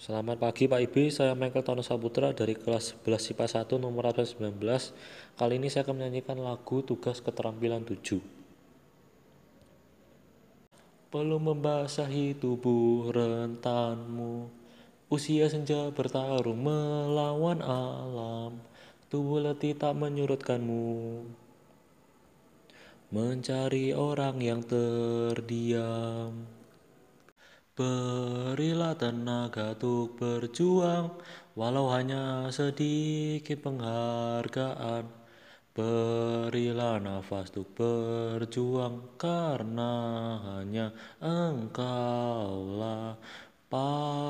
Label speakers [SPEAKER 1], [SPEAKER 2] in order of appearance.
[SPEAKER 1] Selamat pagi Pak Ibi, saya Michael Tono Saputra dari kelas 11 IPA 1 nomor absen 19. Kali ini saya akan menyanyikan lagu Tugas Keterampilan 7. Belum membasahi tubuh rentanmu. Usia senja bertarung melawan alam. Tubuh letih tak menyurutkanmu. Mencari orang yang terdiam Berilah tenaga untuk berjuang, walau hanya sedikit penghargaan. Berilah nafas untuk berjuang, karena hanya engkaulah pangkuan.